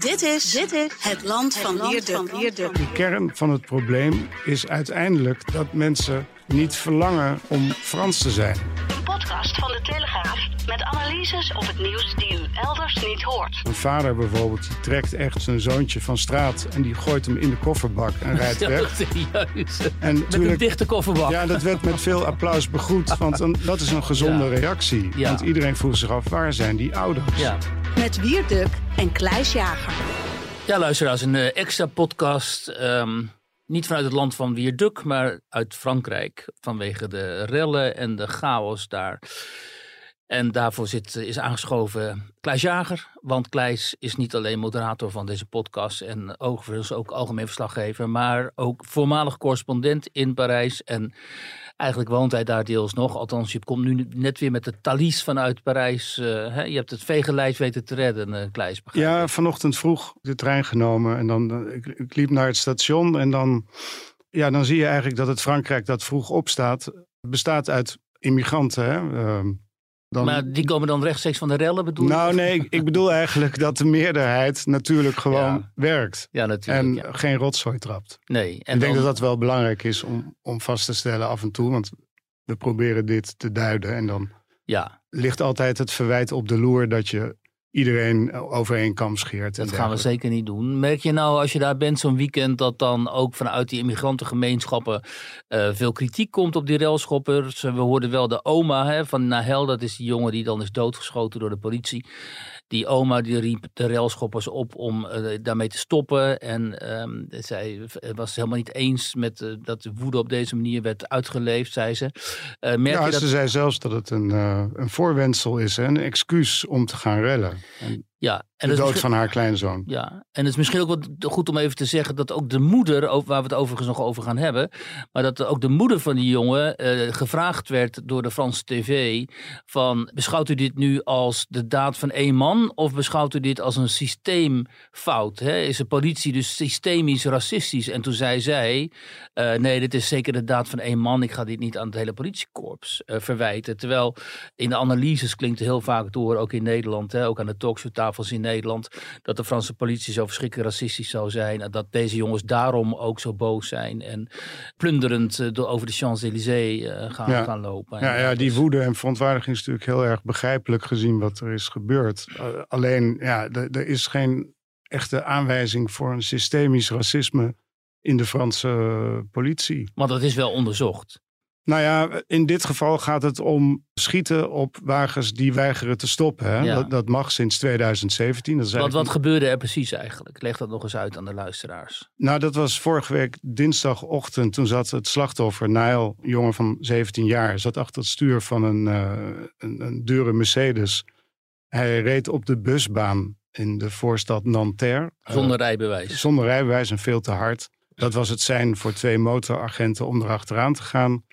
Dit is, dit is het land van Wierduk. De kern van het probleem is uiteindelijk dat mensen niet verlangen om Frans te zijn. Een podcast van de Telegraaf met analyses op het nieuws die u elders niet hoort. Een vader bijvoorbeeld, die trekt echt zijn zoontje van straat en die gooit hem in de kofferbak en rijdt weg. Serieus. En Met een dichte kofferbak. Ja, dat werd met veel applaus begroet, want een- dat is een gezonde Ja. reactie. Ja. Want iedereen vroeg zich af, waar zijn die ouders? Ja. Met Wierduk en Kluis Jager. Ja, luisteraars, een eh, extra podcast. ehm, niet vanuit het land van Wierduk, maar uit Frankrijk. Vanwege de rellen en de chaos daar. En daarvoor zit, is aangeschoven Klaas Jager. Want Klaas is niet alleen moderator van deze podcast en overigens ook algemeen verslaggever. Maar ook voormalig correspondent in Parijs. En eigenlijk woont hij daar deels nog. Althans, je komt nu net weer met de Thalys vanuit Parijs. eh, hè? Je hebt het vegenlijst weten te redden, eh Klaas. Ja, vanochtend vroeg de trein genomen en dan eh, ik, ik liep naar het station en dan, ja, dan zie je eigenlijk dat het Frankrijk dat vroeg opstaat bestaat uit immigranten. Hè? Ehm, dan, Maar die komen dan rechtstreeks van de rellen, bedoel je? nou nee, ik, bedoel eigenlijk dat de meerderheid natuurlijk gewoon Ja. werkt Ja, natuurlijk. en ja. geen rotzooi trapt. Nee. En ik denk dat dat wel belangrijk is om, om vast te stellen af en toe, want we proberen dit te duiden en dan Ja, ligt altijd het verwijt op de loer dat je iedereen over één kam scheert. dat gaan we zeker niet doen. Merk je nou als je daar bent zo'n weekend dat dan ook vanuit die immigrantengemeenschappen eh, veel kritiek komt op die railschoppers? We hoorden wel de oma hè, van Nahel, dat is die jongen die dan is doodgeschoten door de politie. Die oma die riep de railschoppers op om eh, daarmee te stoppen. En ehm, zij was helemaal niet eens met eh, dat de woede op deze manier werd uitgeleefd, zei ze. Eh, merk Ja, je dat... ze zei zelfs dat het een, eh, een voorwendsel is, hè, een excuus om te gaan rellen. En Ja, en de dood van haar kleinzoon. Ja, en het is misschien ook wat goed om even te zeggen dat ook de moeder, waar we het overigens nog over gaan hebben, maar dat ook de moeder van die jongen eh, gevraagd werd door de Franse tv van beschouwt u dit nu als de daad van één man of beschouwt u dit als een systeemfout? Hè? Is de politie dus systemisch racistisch? En toen zei zij, eh, nee, dit is zeker de daad van één man, ik ga dit niet aan het hele politiekorps eh, verwijten. Terwijl in de analyses klinkt heel vaak door, ook in Nederland, hè, ook aan de talkshowtafels in Nederland, dat de Franse politie zo verschrikkelijk racistisch zou zijn. En dat deze jongens daarom ook zo boos zijn en plunderend eh, door over de Champs-Élysées eh, gaan, Ja. gaan lopen. Ja, ja, die woede en verontwaardiging is natuurlijk heel erg begrijpelijk gezien wat er is gebeurd. Eh, alleen, ja, er is geen echte aanwijzing voor een systemisch racisme in de Franse politie. Want dat is wel onderzocht. Nou ja, in dit geval gaat het om schieten op wagens die weigeren te stoppen. Hè? Ja. Dat, dat mag sinds 2017. Dat is Want eigenlijk wat gebeurde er precies eigenlijk? Leg dat nog eens uit aan de luisteraars. Nou, dat was vorige week dinsdagochtend. Toen zat het slachtoffer, een jongen van 17 jaar, zat achter het stuur van een, eh, een, een dure Mercedes. Hij reed op de busbaan in de voorstad Nanterre. Eh, Zonder rijbewijs. zonder rijbewijs en veel te hard. Dat was het zijn voor twee motoragenten om erachteraan te gaan.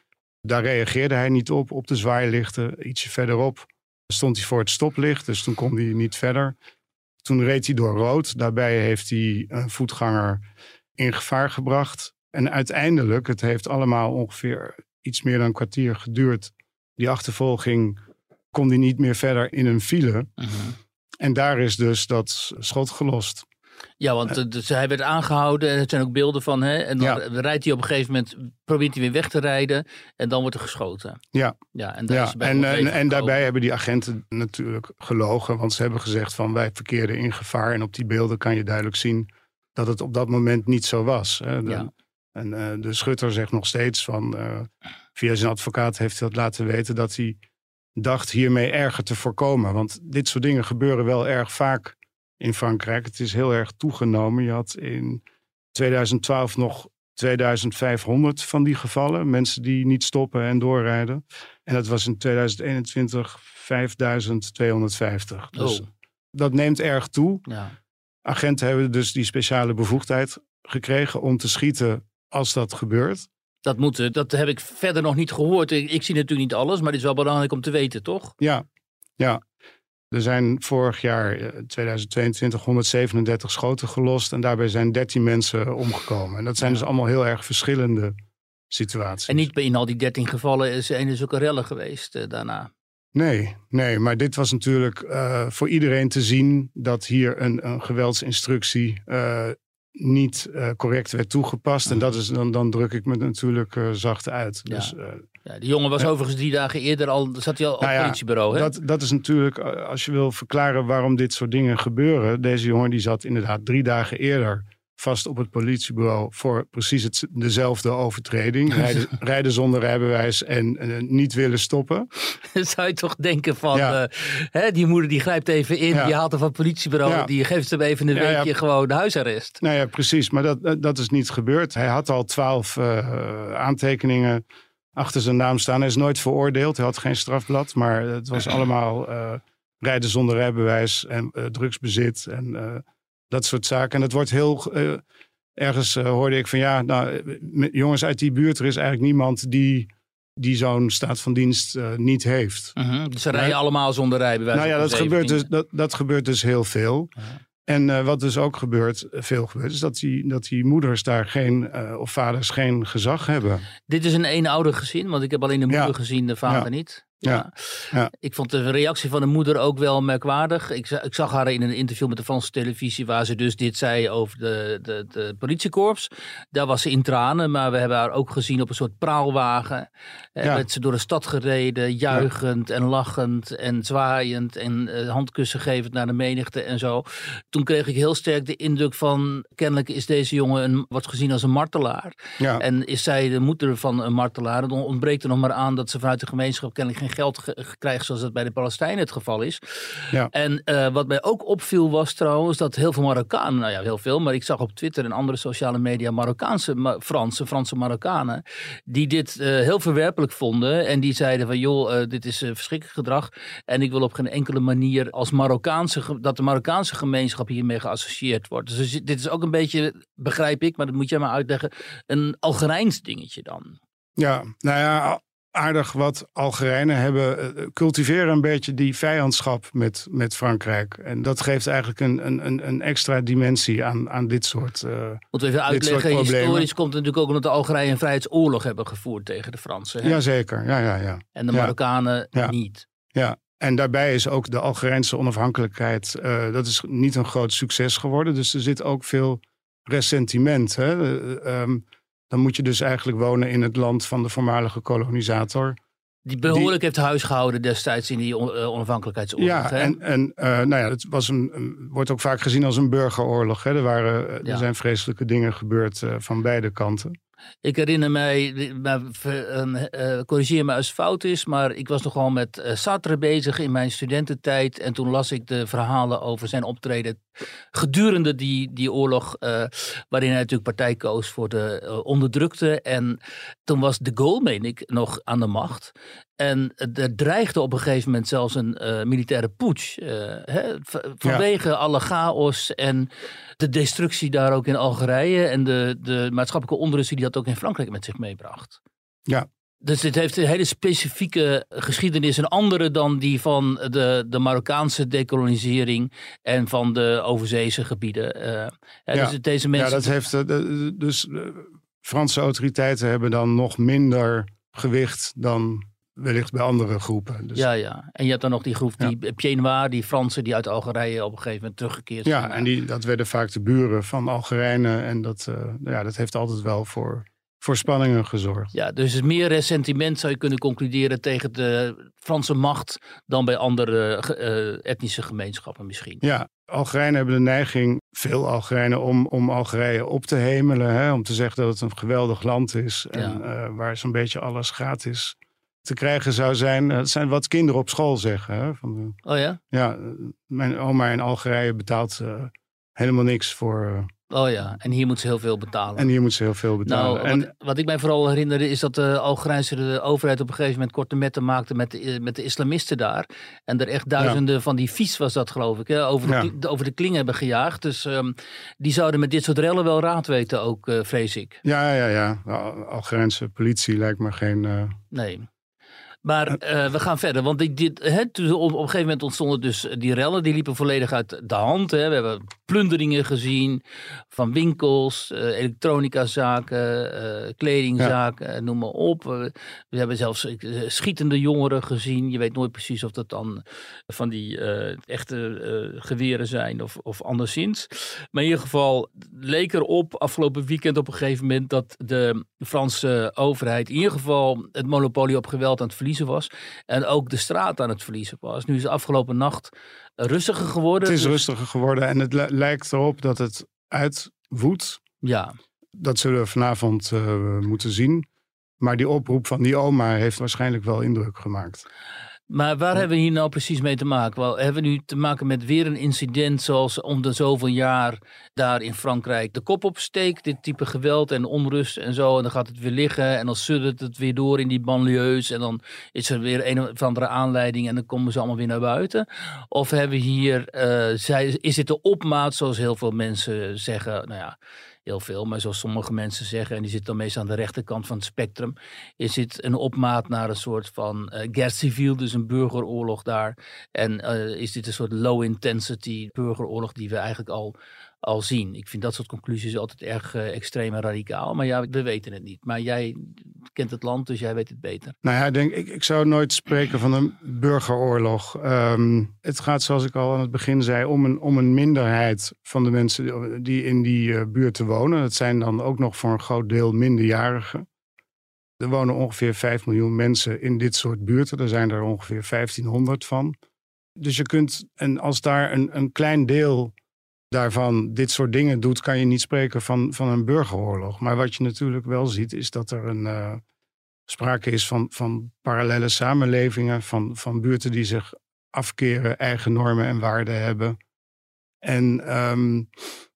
Daar reageerde hij niet op, op de zwaailichten. Ietsje verderop stond hij voor het stoplicht, dus toen kon hij niet verder. Toen reed hij door rood. Daarbij heeft hij een voetganger in gevaar gebracht. En uiteindelijk, het heeft allemaal ongeveer iets meer dan een kwartier geduurd. Die achtervolging kon hij niet meer verder in een file. Mhm. En daar is dus dat schot gelost. Ja, want eh, dus hij werd aangehouden en er zijn ook beelden van. Hè? En dan Ja. rijdt hij op een gegeven moment, probeert hij weer weg te rijden. En dan wordt er geschoten. Ja. Ja, en, Ja, is bij en, en, daarbij hebben die agenten natuurlijk gelogen. Want ze hebben gezegd van wij verkeerden in gevaar. En op die beelden kan je duidelijk zien dat het op dat moment niet zo was. hè. De- Ja. En eh, de schutter zegt nog steeds van... eh, via zijn advocaat heeft hij dat laten weten dat hij dacht hiermee erger te voorkomen. Want dit soort dingen gebeuren wel erg vaak in Frankrijk. Het is heel erg toegenomen. Je had in 2012 nog 2500 van die gevallen. Mensen die niet stoppen en doorrijden. En dat was in 2021 5250. Dus Oh. dat neemt erg toe. Ja. Agenten hebben dus die speciale bevoegdheid gekregen om te schieten als dat gebeurt. Dat, moet, eh, dat heb ik verder nog niet gehoord. Ik, ik zie natuurlijk niet alles, maar het is wel belangrijk om te weten, toch? Ja, ja. Er zijn vorig jaar, eh, 2022, 137 schoten gelost. En daarbij zijn 13 mensen omgekomen. En dat zijn dus allemaal heel erg verschillende situaties. En niet bij- in al die 13 gevallen is er zulke rellen geweest eh, daarna. Nee, nee, maar dit was natuurlijk eh, voor iedereen te zien dat hier een, een geweldsinstructie eh, niet eh, correct werd toegepast. En dat is, dan, dan druk ik me natuurlijk eh, zacht uit. Ja. Dus, eh, Ja, die jongen was overigens drie dagen eerder al, zat hij al op Nou het ja, politiebureau. Hè? dat, dat is natuurlijk, als je wil verklaren waarom dit soort dingen gebeuren. Deze jongen die zat inderdaad drie dagen eerder vast op het politiebureau voor precies het, dezelfde overtreding. Rijden, rijden zonder rijbewijs en niet willen stoppen. zou je toch denken van, Ja. eh, hè, die moeder die grijpt even in, Ja. die haalt hem van het politiebureau, Ja. die geeft hem even een weekje gewoon huisarrest. Nou ja, precies. Maar dat, dat- is niet gebeurd. Hij had al twaalf eh, aantekeningen achter zijn naam staan. Hij is nooit veroordeeld. Hij had geen strafblad. Maar het was allemaal eh, rijden zonder rijbewijs en drugsbezit en dat soort zaken. En dat wordt heel... eh, ergens eh, hoorde ik van ja, nou, eh, jongens uit die buurt, er is eigenlijk niemand die, die zo'n staat van dienst niet heeft. Mhm, Dus ze rijden allemaal zonder rijbewijs. Nou ja, dat gebeurt, 17e. dus, dat, dat gebeurt dus heel veel. En wat dus ook gebeurt, veel gebeurt, is dat die, dat die moeders daar geen, of vaders geen gezag hebben. Dit is een eenouder gezin, want ik heb alleen de moeder Ja. gezien, de vader Ja. niet. Ja. Ja. Ik vond de reactie van de moeder ook wel merkwaardig. Ik, ik zag haar in een interview met de Franse televisie waar ze dus dit zei over de, de, de politiekorps. Daar was ze in tranen, maar we hebben haar ook gezien op een soort praalwagen. Eh, Ja. Werd ze door de stad gereden, juichend en lachend en zwaaiend en eh, handkussen gevend naar de menigte en zo. Toen kreeg ik heel sterk de indruk van kennelijk is deze jongen een, wordt gezien als een martelaar. En is zij de moeder van een martelaar? Dan ontbreekt er nog maar aan dat ze vanuit de gemeenschap kennelijk geen geld ge- krijgt, zoals dat bij de Palestijnen het geval is. Ja. En eh, wat mij ook opviel was trouwens dat heel veel Marokkanen, nou ja, heel veel, maar ik zag op Twitter en andere sociale media Marokkaanse Ma- Fransen, Franse Marokkanen, die dit eh, heel verwerpelijk vonden en die zeiden van joh, eh, dit is verschrikkelijk gedrag en ik wil op geen enkele manier als Marokkaanse, dat de Marokkaanse gemeenschap hiermee geassocieerd wordt. Dus dit is ook een beetje, begrijp ik, maar dat moet jij maar uitleggen, een Algerijns dingetje dan. ja, nou ja, aardig wat Algerijnen hebben, eh, cultiveren een beetje die vijandschap met, met Frankrijk. En dat geeft eigenlijk een, een, een- extra dimensie aan, aan dit soort... eh, Moeten we even uitleggen, historisch komt het natuurlijk ook omdat de Algerijnen een vrijheidsoorlog hebben gevoerd tegen de Fransen. hè? Jazeker, ja, ja, ja. En de. Marokkanen Ja. niet. Ja, en daarbij is ook de Algerijnse onafhankelijkheid, eh, dat is niet een groot succes geworden. Dus er zit ook veel ressentiment. Hè? Eh, ehm, dan moet je dus eigenlijk wonen in het land van de voormalige kolonisator. Die behoorlijk heeft huisgehouden destijds in die on- eh, onafhankelijkheidsoorlog. Ja, hè? en, en eh, nou ja, het was een, een- wordt ook vaak gezien als een burgeroorlog. Hè? Er, waren, eh, Ja. er zijn vreselijke dingen gebeurd van beide kanten. Ik herinner mij, ver- eh, corrigeer me als het fout is, maar ik was nogal met eh, Sartre bezig in mijn studententijd. En toen las ik de verhalen over zijn optreden gedurende die, die oorlog, eh, waarin hij natuurlijk partij koos voor de onderdrukte. En toen was de Gaulle, meen ik, nog aan de macht. En er dreigde op een gegeven moment zelfs een eh, militaire putsch. eh, hè, vanwege alle chaos en de destructie daar ook in Algerije. En de, de maatschappelijke onrust die dat ook in Frankrijk met zich meebracht. Ja. Dus dit heeft een hele specifieke geschiedenis. Een andere dan die van de, de Marokkaanse decolonisering en van de overzeese gebieden. Eh, hè, Ja. Dus deze mensen. Ja, dat heeft, de- dus Franse autoriteiten hebben dan nog minder gewicht dan wellicht bij andere groepen. Dus Ja, ja. En je hebt dan nog die groep, die Noir, die Fransen die uit Algerije op een gegeven moment teruggekeerd zijn. Ja, en die, dat werden vaak de buren van Algerijnen. En dat, eh, ja, dat heeft altijd wel voor, voor spanningen gezorgd. Ja, dus het meer ressentiment zou je kunnen concluderen tegen de Franse macht dan bij andere ge- eh, etnische gemeenschappen misschien. Ja, Algerijnen hebben de neiging, veel Algerijnen, om, om Algerije op te hemelen. Hè, om te zeggen dat het een geweldig land is. En Ja. eh, waar zo'n beetje alles gratis te krijgen zou zijn. Dat zijn wat kinderen op school zeggen. Hè, van, eh, Oh ja? ja, eh, mijn oma in Algerije betaalt eh, helemaal niks voor, eh, Oh ja, en hier moet ze heel veel betalen. En hier moet ze heel veel betalen. Nou, en, wat, wat ik mij vooral herinner is dat de Algerijnse overheid op een gegeven moment korte metten maakte met de, met de islamisten daar. En er echt duizenden van die vies was dat geloof ik, hè, over, de, Ja. over de kling hebben gejaagd. Dus ehm, die zouden met dit soort rellen wel raad weten ook, eh, vrees ik. ja, ja, ja. De Al- Algerijnse politie lijkt me geen... eh, Nee. Maar eh, we gaan verder, want dit, hè, op, op een gegeven moment ontstonden dus die rellen, die liepen volledig uit de hand. Hè. We hebben plunderingen gezien van winkels, eh elektronicazaken, eh, kledingzaken, eh, noem maar op. Eh, we hebben zelfs eh, schietende jongeren gezien. Je weet nooit precies of dat dan van die eh, echte eh, geweren zijn of, of anderszins. Maar in ieder geval leek erop afgelopen weekend op een gegeven moment dat de Franse overheid in ieder geval het monopolie op geweld aan het verliezen was. En ook de straat aan het verliezen was. Nu is de afgelopen nacht rustiger geworden. het is Dus- rustiger geworden en het li- lijkt erop dat het uitwoedt. Ja, Dat zullen we vanavond eh, moeten zien. Maar die oproep van die oma heeft waarschijnlijk wel indruk gemaakt. Maar waar hebben we hier nou precies mee te maken? Wel, hebben we nu te maken met weer een incident zoals om de zoveel jaar daar in Frankrijk de kop opsteekt? Dit type geweld en onrust en zo. En dan gaat het weer liggen en dan suddert het weer door in die banlieues. En dan is er weer een of andere aanleiding en dan komen ze allemaal weer naar buiten. Of hebben we hier, eh, zij, is dit de opmaat zoals heel veel mensen zeggen? Nou ja, heel veel, maar zoals sommige mensen zeggen, en die zitten dan meestal aan de rechterkant van het spectrum, is dit een opmaat naar een soort van eh guerre dus een burgeroorlog daar. En eh, is dit een soort low intensity burgeroorlog die we eigenlijk al, al zien. Ik vind dat soort conclusies altijd erg eh, extreem en radicaal, maar ja, we weten het niet. Maar jij kent het land, dus jij weet het beter. Nou ja, ik denk, ik, ik zou nooit spreken van een burgeroorlog. Ehm, het gaat, zoals ik al aan het begin zei, om een, om een minderheid van de mensen die in die eh, buurten wonen. Het zijn dan ook nog voor een groot deel minderjarigen. Er wonen ongeveer 5 miljoen mensen in dit soort buurten. Er zijn er ongeveer 1500 van. Dus je kunt, en als daar een, een klein deel daarvan dit soort dingen doet, kan je niet spreken van, van een burgeroorlog. Maar wat je natuurlijk wel ziet, is dat er een. eh, sprake is van, van parallele samenlevingen, van, van buurten die zich afkeren, eigen normen en waarden hebben. En ehm,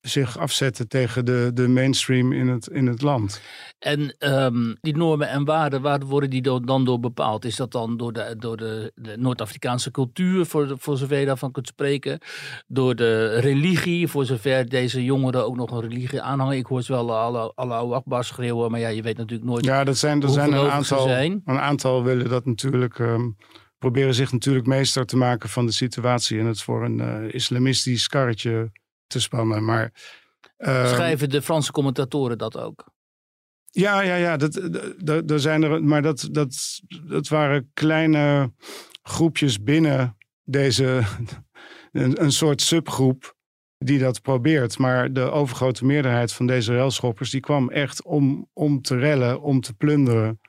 zich afzetten tegen de, de mainstream in het, in het land. En ehm, die normen en waarden, waar worden die dan door bepaald? Is dat dan door de, door de, de Noord-Afrikaanse cultuur, voor, de- voor zover je daarvan kunt spreken? Door de religie, voor zover deze jongeren ook nog een religie aanhangen? Ik hoor ze wel alle, alle oude Akbar schreeuwen, maar ja, je weet natuurlijk nooit Ja, dat zijn, er zijn een aantal, zijn. een aantal willen dat natuurlijk, ehm, proberen zich natuurlijk meester te maken van de situatie en het voor een eh, islamistisch karretje te spannen. Maar ehm, Schrijven de Franse commentatoren dat ook? Ja, ja, ja. Dat, dat, dat zijn er, maar dat, dat, dat waren kleine groepjes binnen deze. Een, een soort subgroep die dat probeert. Maar de overgrote meerderheid van deze relschoppers. die kwam echt om, om te rellen, om te plunderen.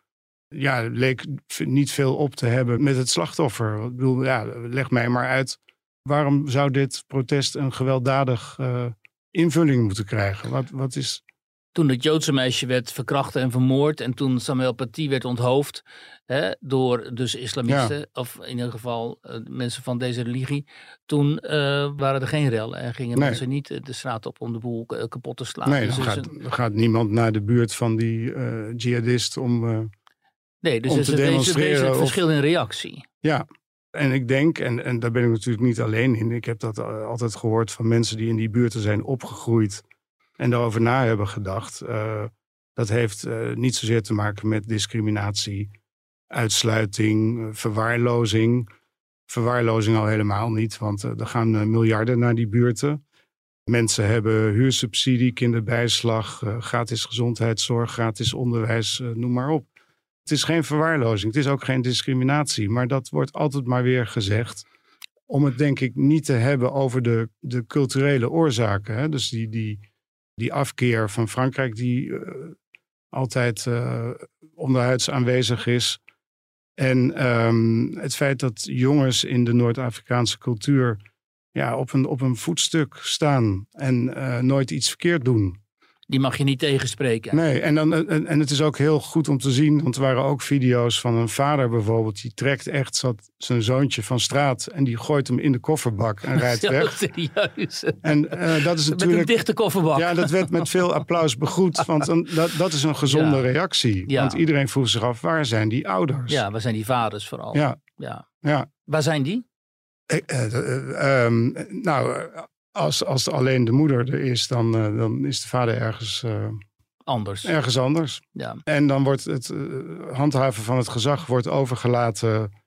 Ja, leek niet veel op te hebben met het slachtoffer. Ik bedoel, ja, leg mij maar uit. Waarom zou dit protest een gewelddadig eh, invulling moeten krijgen? Wat, wat is. Toen het Joodse meisje werd verkracht en vermoord. En toen Samuel Paty werd onthoofd. Hè, door dus islamisten. Of in ieder geval eh, mensen van deze religie. Toen eh, waren er geen rellen. En gingen Nee. mensen niet de straat op om de boel kapot te slaan. Nee, dus dan er gaat, een- gaat niemand naar de buurt van die jihadist om. Nee, dus om er is een of- verschil in reactie. ja. En ik denk, en, en daar ben ik natuurlijk niet alleen in. Ik heb dat eh, altijd gehoord van mensen die in die buurten zijn opgegroeid. en daarover na hebben gedacht. Eh, dat heeft eh, niet zozeer te maken met discriminatie, uitsluiting, verwaarlozing. Verwaarlozing al helemaal niet, want er gaan miljarden naar die buurten. Mensen hebben huursubsidie, kinderbijslag, gratis gezondheidszorg, gratis onderwijs, noem maar op. Het is geen verwaarlozing, het is ook geen discriminatie, maar dat wordt altijd maar weer gezegd. Om het denk ik niet te hebben over de, de culturele oorzaken. Hè? Dus die, die, die afkeer van Frankrijk, die eh, altijd eh, onderhuids aanwezig is. En ehm, het feit dat jongens in de Noord-Afrikaanse cultuur ja, op, een, op een voetstuk staan en eh, nooit iets verkeerd doen. Die mag je niet tegenspreken. Nee, en, dan, en, en het is ook heel goed om te zien, want er waren ook video's van een vader bijvoorbeeld, die trekt echt zat zijn zoontje van straat en die gooit hem in de kofferbak en rijdt weg. serieus. En eh, dat is Met een natuurlijk. dichte kofferbak. Ja, dat werd met veel applaus begroet, want dan, dat, dat is een gezonde Ja. reactie. Ja. Want iedereen vroeg zich af, waar zijn die ouders? Ja, waar zijn die vaders vooral? ja, Ja. ja. Waar zijn die? Eh, eh, eh, ehm, nou, eh, als, als alleen de moeder er is, dan, eh, dan is de vader ergens, eh, Anders. ergens anders. Ja. En dan wordt het eh, handhaven van het gezag wordt overgelaten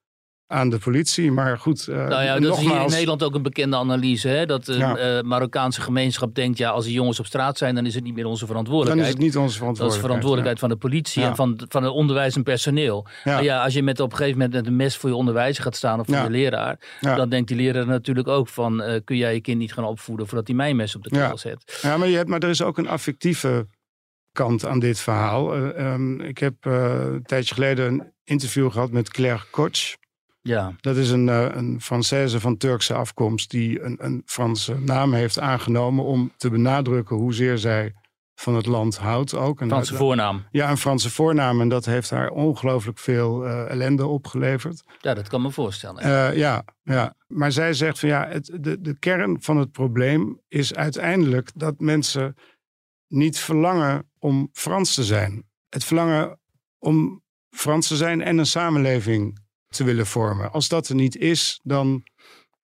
aan de politie. Maar goed, eh, Nou ja, dat is hier in Nederland ook een bekende analyse. Hè? Dat de Ja. eh, Marokkaanse gemeenschap denkt, ja, als die jongens op straat zijn, dan is het niet meer onze dan verantwoordelijkheid. is het niet onze dat is verantwoordelijkheid. verantwoordelijkheid van de politie Ja. en van, van het onderwijs en personeel. Ja. Maar ja, als je met op een gegeven moment met een mes voor je onderwijzer gaat staan of voor je leraar, dan denkt die leraar natuurlijk ook van, eh, kun jij je kind niet gaan opvoeden voordat hij mijn mes op de keel zet. Ja, maar, je hebt, maar er is ook een affectieve kant aan dit verhaal. Eh, ehm, ik heb een tijdje geleden een interview gehad met Claire Koch. Ja, Dat is een, eh, een Française van Turkse afkomst die een, een Franse naam heeft aangenomen om te benadrukken hoezeer zij van het land houdt ook. En Franse voornaam. Ja, een Franse voornaam. En dat heeft haar ongelooflijk veel eh, ellende opgeleverd. Ja, dat kan me voorstellen. Eh, ja, ja, maar zij zegt van ja, het, de, de kern van het probleem is uiteindelijk dat mensen niet verlangen om Frans te zijn. Het verlangen om Frans te zijn en een samenleving te willen vormen. Als dat er niet is, dan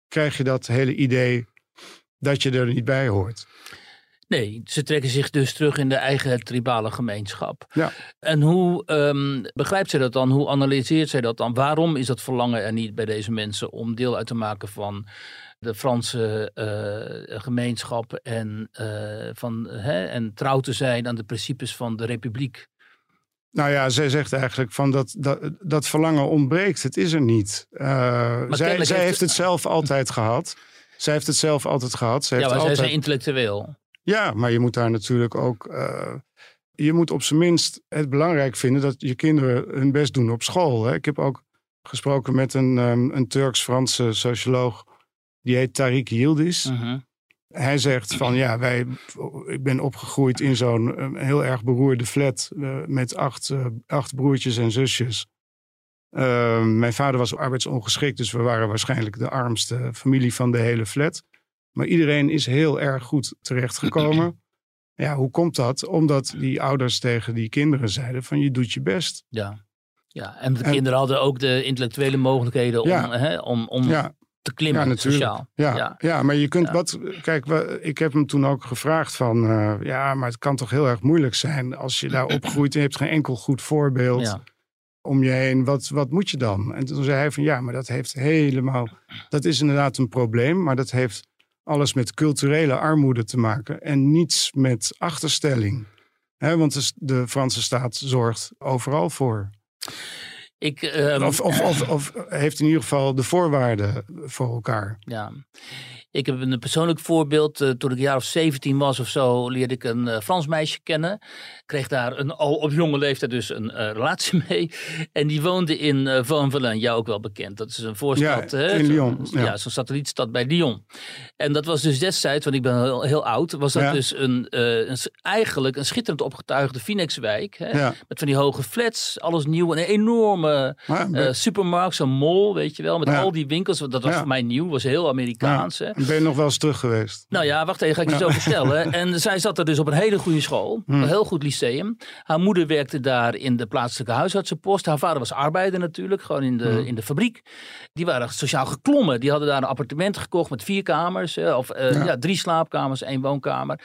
krijg je dat hele idee dat je er niet bij hoort. Nee, ze trekken zich dus terug in de eigen tribale gemeenschap. Ja. En hoe ehm, begrijpt zij dat dan? Hoe analyseert zij dat dan? Waarom is dat verlangen er niet bij deze mensen om deel uit te maken van de Franse eh, gemeenschap en, eh, van, hè, en trouw te zijn aan de principes van de republiek? Nou ja, zij zegt eigenlijk van dat, dat, dat verlangen ontbreekt. Het is er niet. Uh, zij zij heeft- het zelf altijd gehad. Zij heeft het zelf altijd gehad. Zij Ja, heeft maar zij zijn intellectueel. Ja, maar je moet daar natuurlijk ook. eh, je moet op zijn minst het belangrijk vinden dat je kinderen hun best doen op school. Hè? Ik heb ook gesproken met een, ehm, een Turks-Franse socioloog. Die heet Tariq Yildiz. Mhm. Hij zegt van ja, wij, ik ben opgegroeid in zo'n eh, heel erg beroerde flat eh, met acht, eh, acht broertjes en zusjes. Uh, mijn vader was arbeidsongeschikt, dus we waren waarschijnlijk de armste familie van de hele flat. Maar iedereen is heel erg goed terechtgekomen. Ja, hoe komt dat? Omdat die ouders tegen die kinderen zeiden van je doet je best. Ja. ja, en de En- kinderen hadden ook de intellectuele mogelijkheden om, Ja. hè, om, om Ja, te klimmen ja natuurlijk. sociaal. Ja, Ja. ja. maar je kunt Ja. wat. Kijk, ik heb hem toen ook gevraagd van. eh, ja, maar het kan toch heel erg moeilijk zijn als je daar opgroeit en je hebt geen enkel goed voorbeeld Ja. om je heen. Wat, wat moet je dan? En toen zei hij van ja, maar dat heeft helemaal. Dat is inderdaad een probleem, maar dat heeft alles met culturele armoede te maken en niets met achterstelling. Hè, want de, de Franse staat zorgt overal voor. Ik, ehm, Of, of, of, of heeft in ieder geval de voorwaarden voor elkaar. Ja. Ik heb een persoonlijk voorbeeld. Eh, toen ik een jaar of 17 was of zo, leerde ik een eh, Frans meisje kennen. Kreeg daar een, al op jonge leeftijd dus een eh, relatie mee. En die woonde in uh, Van jou ook wel bekend. Dat is een voorstad. Ja, hè? in Zo- Lyon, Ja, ja. zo'n satellietstad bij Lyon. En dat was dus destijds, want ik ben heel, heel oud, was dat Ja. dus een, een, eigenlijk een schitterend opgetuigde Phoenixwijk. Hè? Ja. Met van die hoge flats, alles nieuw. En een enorme eh, supermarkt, zo'n mall, weet je wel. Met al die winkels. want Dat was voor mij nieuw, was heel Amerikaans. Hè? Ben je nog wel eens terug geweest? Nou ja, wacht even, ga ik je zo vertellen. En zij zat er dus op een hele goede school, Hmm. een heel goed lyceum. Haar moeder werkte daar in de plaatselijke huisartsenpost. Haar vader was arbeider natuurlijk, gewoon in de, Hmm. in de fabriek. Die waren sociaal geklommen. Die hadden daar een appartement gekocht met vier kamers. Of eh, Ja. ja. drie slaapkamers, één woonkamer.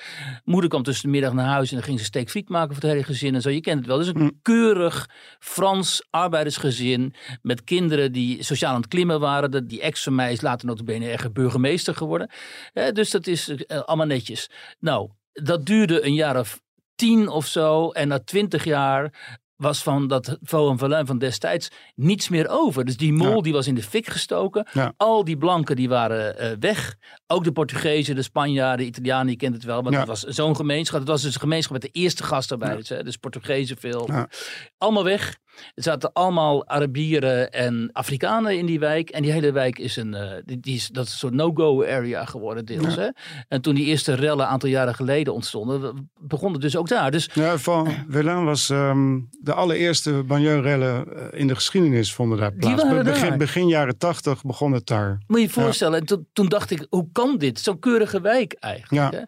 Moeder kwam tussen de middag naar huis en dan ging ze steekfriet maken voor het hele gezin. En zo, je kent het wel. Dus een Hmm. keurig Frans arbeidersgezin met kinderen die sociaal aan het klimmen waren. Die ex van mij is later notabene erg burgemeester geworden. Eh, dus dat is eh, allemaal netjes. Nou, dat duurde een jaar of tien of zo. En na twintig jaar was van dat Vaux en van destijds niets meer over. Dus die mol Ja. die was in de fik gestoken. Ja. Al die blanken die waren eh, weg. Ook de Portugezen, de Spanjaarden, de Italianen, je kent het wel. Want Ja. het was zo'n gemeenschap. Het was dus een gemeenschap met de eerste gastarbeiders. hè, Dus Portugezen veel. Allemaal weg. Er zaten allemaal Arabieren en Afrikanen in die wijk. En die hele wijk is een, uh, die, die, is, dat is een soort no-go area geworden deels. Hè? En toen die eerste rellen een aantal jaren geleden ontstonden, begon het dus ook daar. Dus, ja, Van Velin was um, de allereerste banlieue-rellen uh, in de geschiedenis vonden daar plaats. Begin, daar. begin jaren tachtig begon het daar. Moet je je voorstellen, en toen, toen dacht ik, hoe kan dit? Zo'n keurige wijk eigenlijk. Ja. Hè?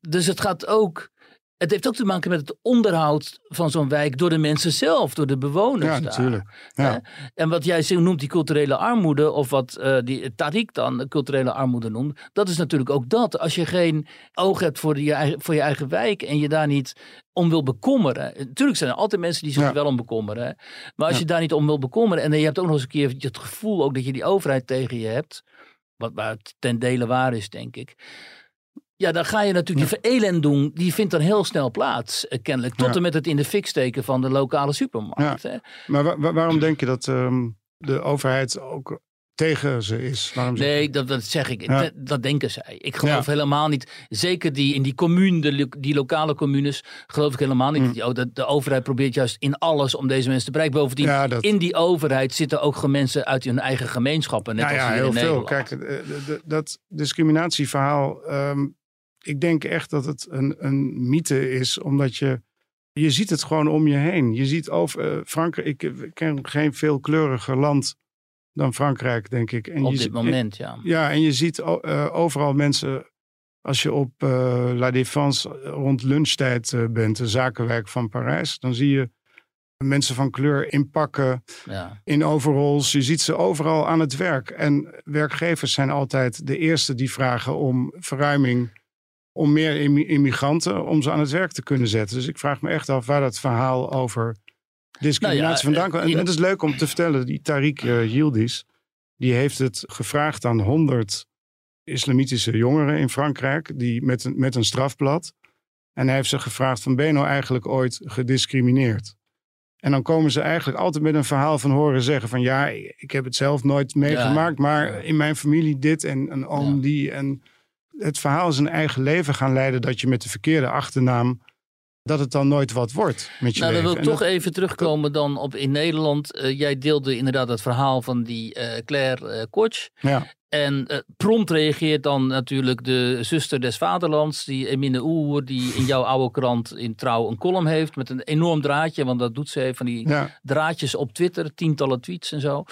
Dus het gaat ook... Het heeft ook te maken met het onderhoud van zo'n wijk door de mensen zelf, door de bewoners. Ja, daar. natuurlijk. Ja. En wat jij zo noemt, die culturele armoede, of wat uh, die Tariq dan culturele armoede noemt, dat is natuurlijk ook dat. Als je geen oog hebt voor, je eigen, voor je eigen wijk en je daar niet om wil bekommeren. Natuurlijk zijn er altijd mensen die zich Ja. wel om bekommeren. hè. Maar als Ja. je daar niet om wil bekommeren en je hebt ook nog eens een keer het gevoel ook dat je die overheid tegen je hebt, wat het ten dele waar is, denk ik. Ja, dan ga je natuurlijk die verelend doen. Die vindt dan heel snel plaats, eh, kennelijk. Tot en met het in de fik steken van de lokale supermarkt. Hè? Maar wa- wa- waarom denk je dat ehm, de overheid ook tegen ze is? Waarom Nee, dat, dat zeg ik. Ja. Dat, dat denken zij. Ik geloof Ja. helemaal niet. Zeker die in die commune, de, die lokale communes, geloof ik helemaal niet. Dat Die, oh, de, de overheid probeert juist in alles om deze mensen te bereiken. Bovendien, Ja, dat- in die overheid zitten ook mensen uit hun eigen gemeenschappen. Net Ja, als ja, heel veel. Nederland. Kijk, eh, de- dat discriminatieverhaal. ehm, ik denk echt dat het een, een mythe is, omdat je. Je ziet het gewoon om je heen. Je ziet over eh, Frankrijk. Ik, eh, ken geen veel kleuriger land dan Frankrijk, denk ik. En op je dit moment, ja. Ja, en je ziet eh, overal mensen. Als je op La Défense rond lunchtijd bent, de zakenwijk van Parijs, dan zie je mensen van kleur in pakken, ja. in overalls. Je ziet ze overal aan het werk. En werkgevers zijn altijd de eerste die vragen om verruiming, om meer immi- immigranten, om ze aan het werk te kunnen zetten. Dus ik vraag me echt af waar dat verhaal over discriminatie Nou ja, vandaan komt. En het is leuk om te vertellen, die Tariq uh, Yildiz, die heeft het gevraagd aan 100 islamitische jongeren in Frankrijk, die met een, met een strafblad. En hij heeft ze gevraagd van, ben je nou eigenlijk ooit gediscrimineerd? En dan komen ze eigenlijk altijd met een verhaal van horen zeggen van ja, ik heb het zelf nooit meegemaakt, maar in mijn familie dit en een oom Ja. die. En het verhaal een eigen leven gaan leiden dat je met de verkeerde achternaam, dat het dan nooit wat wordt met je Nou, dan wil ik toch dat- even terugkomen dan op in Nederland. Eh, jij deelde inderdaad het verhaal van die eh, Claire eh Koch. ja, En eh, prompt reageert dan natuurlijk de zuster des vaderlands, die Emine Oer, die in jouw oude krant in Trouw een column heeft met een enorm draadje, want dat doet ze van die ja, draadjes op Twitter, tientallen tweets en zo.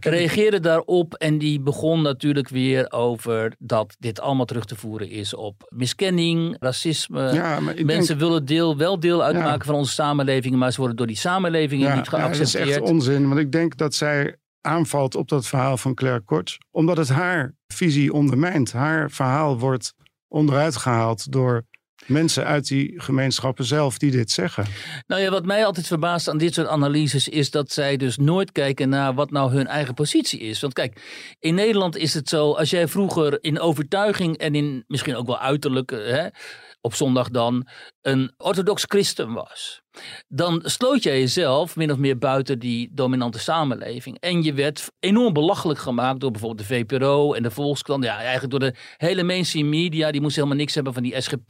Reageerde daarop en die begon natuurlijk weer over dat dit allemaal terug te voeren is op miskenning, racisme. ja, Mensen denk, willen deel, wel deel uitmaken Ja. van onze samenleving, maar ze worden door die samenlevingen ja, niet ja, dat is geaccepteerd. echt onzin, want ik denk dat zij aanvalt op dat verhaal van Claire Koch, omdat het haar visie ondermijnt. Haar verhaal wordt onderuit gehaald door mensen uit die gemeenschappen zelf die dit zeggen. Nou ja, wat mij altijd verbaast aan dit soort analyses is dat zij dus nooit kijken naar wat nou hun eigen positie is. Want kijk, in Nederland is het zo, als jij vroeger in overtuiging en in misschien ook wel uiterlijk, eh, hè, op zondag dan, een orthodox christen was. Dan sloot jij jezelf min of meer buiten die dominante samenleving. En je werd enorm belachelijk gemaakt door bijvoorbeeld de VPRO en de Volkskrant. Ja, eigenlijk door de hele mainstream media. Die moesten helemaal niks hebben van die SGP,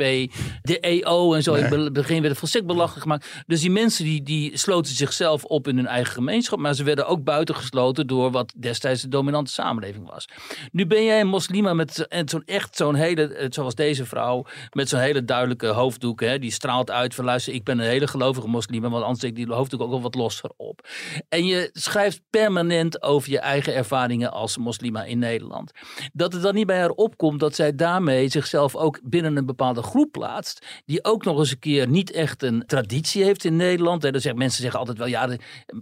de EO en zo. In het begin werd het volstrekt belachelijk gemaakt. Dus die mensen die, die sloten zichzelf op in hun eigen gemeenschap. Maar ze werden ook buitengesloten door wat destijds de dominante samenleving was. Nu ben jij een moslima met en zo'n echt zo'n hele, eh, zoals deze vrouw, met zo'n hele duidelijke hoofddoek. Hè, die straalt uit van luister, ik ben een hele gelovige moslima, want anders steekt die hoofddoek ook wel wat losser op. En je schrijft permanent over je eigen ervaringen als moslima in Nederland. Dat het dan niet bij haar opkomt dat zij daarmee zichzelf ook binnen een bepaalde groep plaatst, die ook nog eens een keer niet echt een traditie heeft in Nederland. Hè, dan zeggen, mensen zeggen altijd wel, ja,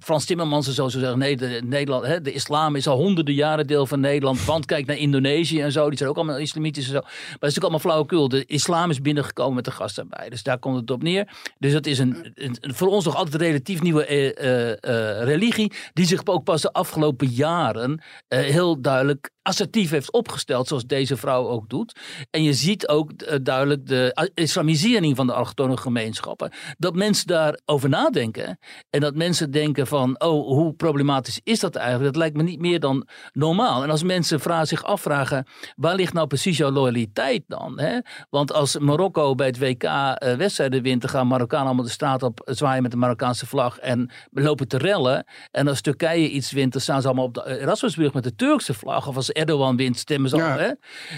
Frans Timmermans en zo, zeggen, nee, de, Nederland, hè, de islam is al honderden jaren deel van Nederland, want kijk naar Indonesië en zo, die zijn ook allemaal islamitisch en zo. Maar dat is natuurlijk allemaal flauwekul. De islam is binnengekomen met de gastarbeiders, dus daar komt het op neer. Dus dat is een voor ons nog altijd een relatief nieuwe eh, eh, eh, religie, die zich ook pas de afgelopen jaren heel duidelijk assertief heeft opgesteld, zoals deze vrouw ook doet. En je ziet ook eh, duidelijk de islamisering van de allochtone gemeenschappen. Dat mensen daarover nadenken. En dat mensen denken van, oh, hoe problematisch is dat eigenlijk? Dat lijkt me niet meer dan normaal. En als mensen vragen, zich afvragen, waar ligt nou precies jouw loyaliteit dan? Hè? Want als Marokko bij het WK uh, wedstrijden wint, dan gaan Marokkanen allemaal de straat op zwaaien met de Marokkaanse vlag en lopen te rellen. En als Turkije iets wint, dan staan ze allemaal op de Erasmusbrug met de Turkse vlag. Of als Erdogan wint, stemmen ze ja. Hè?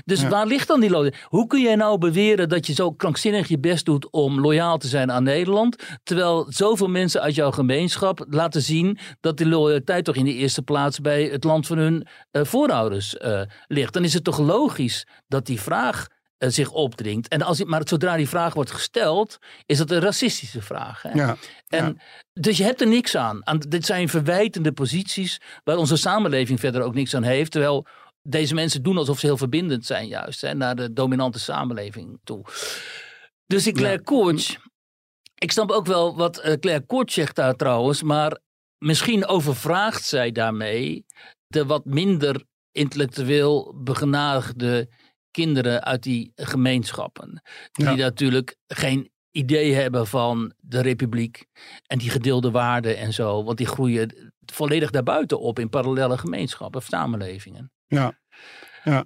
Dus waar ligt dan die loyaliteit? Hoe kun jij nou beweren dat je zo krankzinnig je best doet om loyaal te zijn aan Nederland, terwijl zoveel mensen uit jouw gemeenschap laten zien dat die loyaliteit toch in de eerste plaats bij het land van hun uh, voorouders uh, ligt? Dan is het toch logisch dat die vraag uh, zich opdringt. En als, maar zodra die vraag wordt gesteld, is dat een racistische vraag. Hè? Ja, en, ja. Dus je hebt er niks aan. aan. Dit zijn verwijtende posities waar onze samenleving verder ook niks aan heeft. Terwijl deze mensen doen alsof ze heel verbindend zijn juist. Hè, naar de dominante samenleving toe. Dus die Claire ja. Koorts, ik snap ook wel wat uh, Claire Koorts zegt daar trouwens. Maar misschien overvraagt zij daarmee de wat minder intellectueel begenadigde kinderen uit die gemeenschappen. Die ja. natuurlijk geen idee hebben van de republiek en die gedeelde waarden en zo. Want die groeien volledig daarbuiten op in parallele gemeenschappen of samenlevingen. Ja, ja.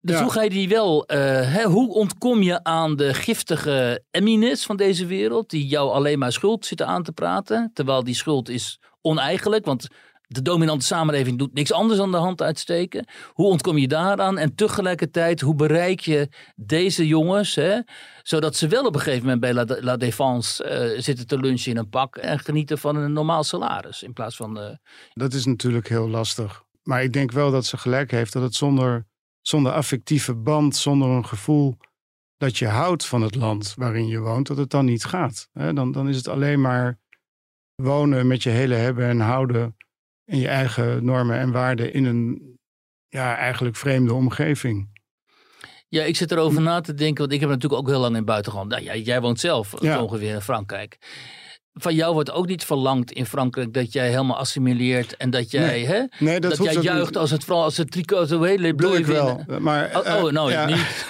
Dus Ja. hoe ga je die wel, eh, hè, hoe ontkom je aan de giftige Emmines van deze wereld, die jou alleen maar schuld zitten aan te praten, terwijl die schuld is oneigenlijk, want de dominante samenleving doet niks anders dan de hand uitsteken. Hoe ontkom je daaraan? En tegelijkertijd, hoe bereik je deze jongens, hè, zodat ze wel op een gegeven moment bij La, La Défense eh, zitten te lunchen in een pak en genieten van een normaal salaris, in plaats van... eh, Dat is natuurlijk heel lastig. Maar ik denk wel dat ze gelijk heeft dat het zonder, zonder affectieve band, zonder een gevoel dat je houdt van het land waarin je woont, dat het dan niet gaat. Dan, dan is het alleen maar wonen met je hele hebben en houden en je eigen normen en waarden in een ja, eigenlijk vreemde omgeving. Ja, ik zit erover na te denken, want ik heb natuurlijk ook heel lang in het buitenland. Nou, ja, jij woont zelf Ja. ongeveer in Frankrijk. Van jou wordt ook niet verlangd in Frankrijk dat jij helemaal assimileert en dat jij, Nee. hè, Nee, dat, jij juicht niet. als het vooral als het tricot zo hele bleu ik wel. Maar, Oh, nou, ja. niet.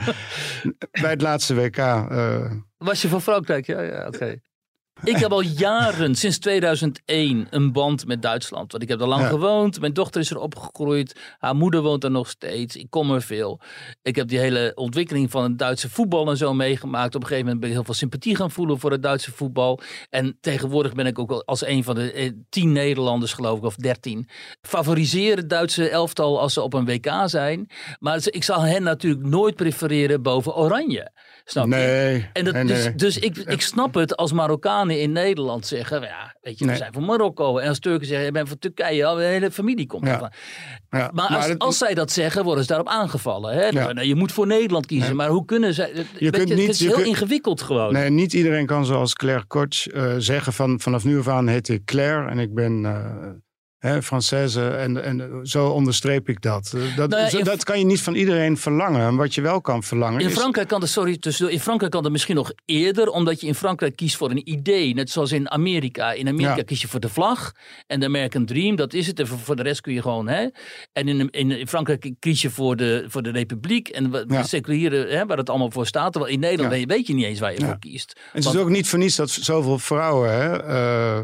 Bij het laatste WK. eh, Was je van Frankrijk? Ja, ja, oké. Ik heb al jaren, sinds 2001, een band met Duitsland. Want ik heb er lang Ja. gewoond. Mijn dochter is er opgegroeid. Haar moeder woont er nog steeds. Ik kom er veel. Ik heb die hele ontwikkeling van het Duitse voetbal en zo meegemaakt. Op een gegeven moment ben ik heel veel sympathie gaan voelen voor het Duitse voetbal. En tegenwoordig ben ik ook al als een van de eh, tien Nederlanders, geloof ik, of dertien. Favoriseer het Duitse elftal als ze op een WK zijn. Maar ik zal hen natuurlijk nooit prefereren boven Oranje. Snap je? nee. En dat, nee, dus nee. dus ik, ik snap het als Marokkanen in Nederland zeggen, ja, weet je, we Nee. zijn van Marokko. En als Turken zeggen, je bent van Turkije, de hele familie komt Ja. ervan. Ja, Maar, als, het- als zij dat zeggen, worden ze daarop aangevallen. Hè? Ja. Nou, je moet voor Nederland kiezen, Nee. maar hoe kunnen zij... weet Je kunt niet- het is heel kunt- ingewikkeld gewoon. Nee, niet iedereen kan zoals Claire Koch eh, zeggen van vanaf nu af aan heet ik Claire en ik ben eh hè, Française en, en zo onderstreep ik dat. Eh, dat, Nou ja, zo- in- dat kan je niet van iedereen verlangen. En wat je wel kan verlangen In is... Frankrijk kan dat, sorry, in Frankrijk kan dat misschien nog eerder, omdat je in Frankrijk kiest voor een idee. Net zoals in Amerika. In Amerika Ja. kies je voor de vlag en de American Dream, dat is het. En voor, voor de rest kun je gewoon, hè. En in, in, in Frankrijk kies je voor de, voor de republiek en Ja. de seculiere, hè, waar het allemaal voor staat. Terwijl in Nederland weet, je niet eens waar je voor kiest. En het is ook niet voor niets dat zoveel vrouwen hè, eh,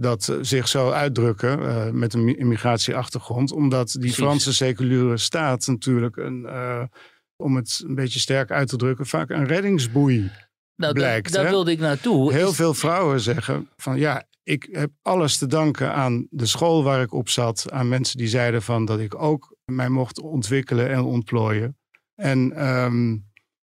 dat zich zo uitdrukken eh, met een mi- immigratieachtergrond. Omdat die Precies. Franse seculiere staat natuurlijk, een, eh, om het een beetje sterk uit te drukken, vaak een reddingsboei. nou, blijkt, daar wilde ik naartoe. Heel Is- veel vrouwen zeggen van ja, ik heb alles te danken aan de school waar ik op zat. Aan mensen die zeiden van dat ik ook mij mocht ontwikkelen en ontplooien. En ehm,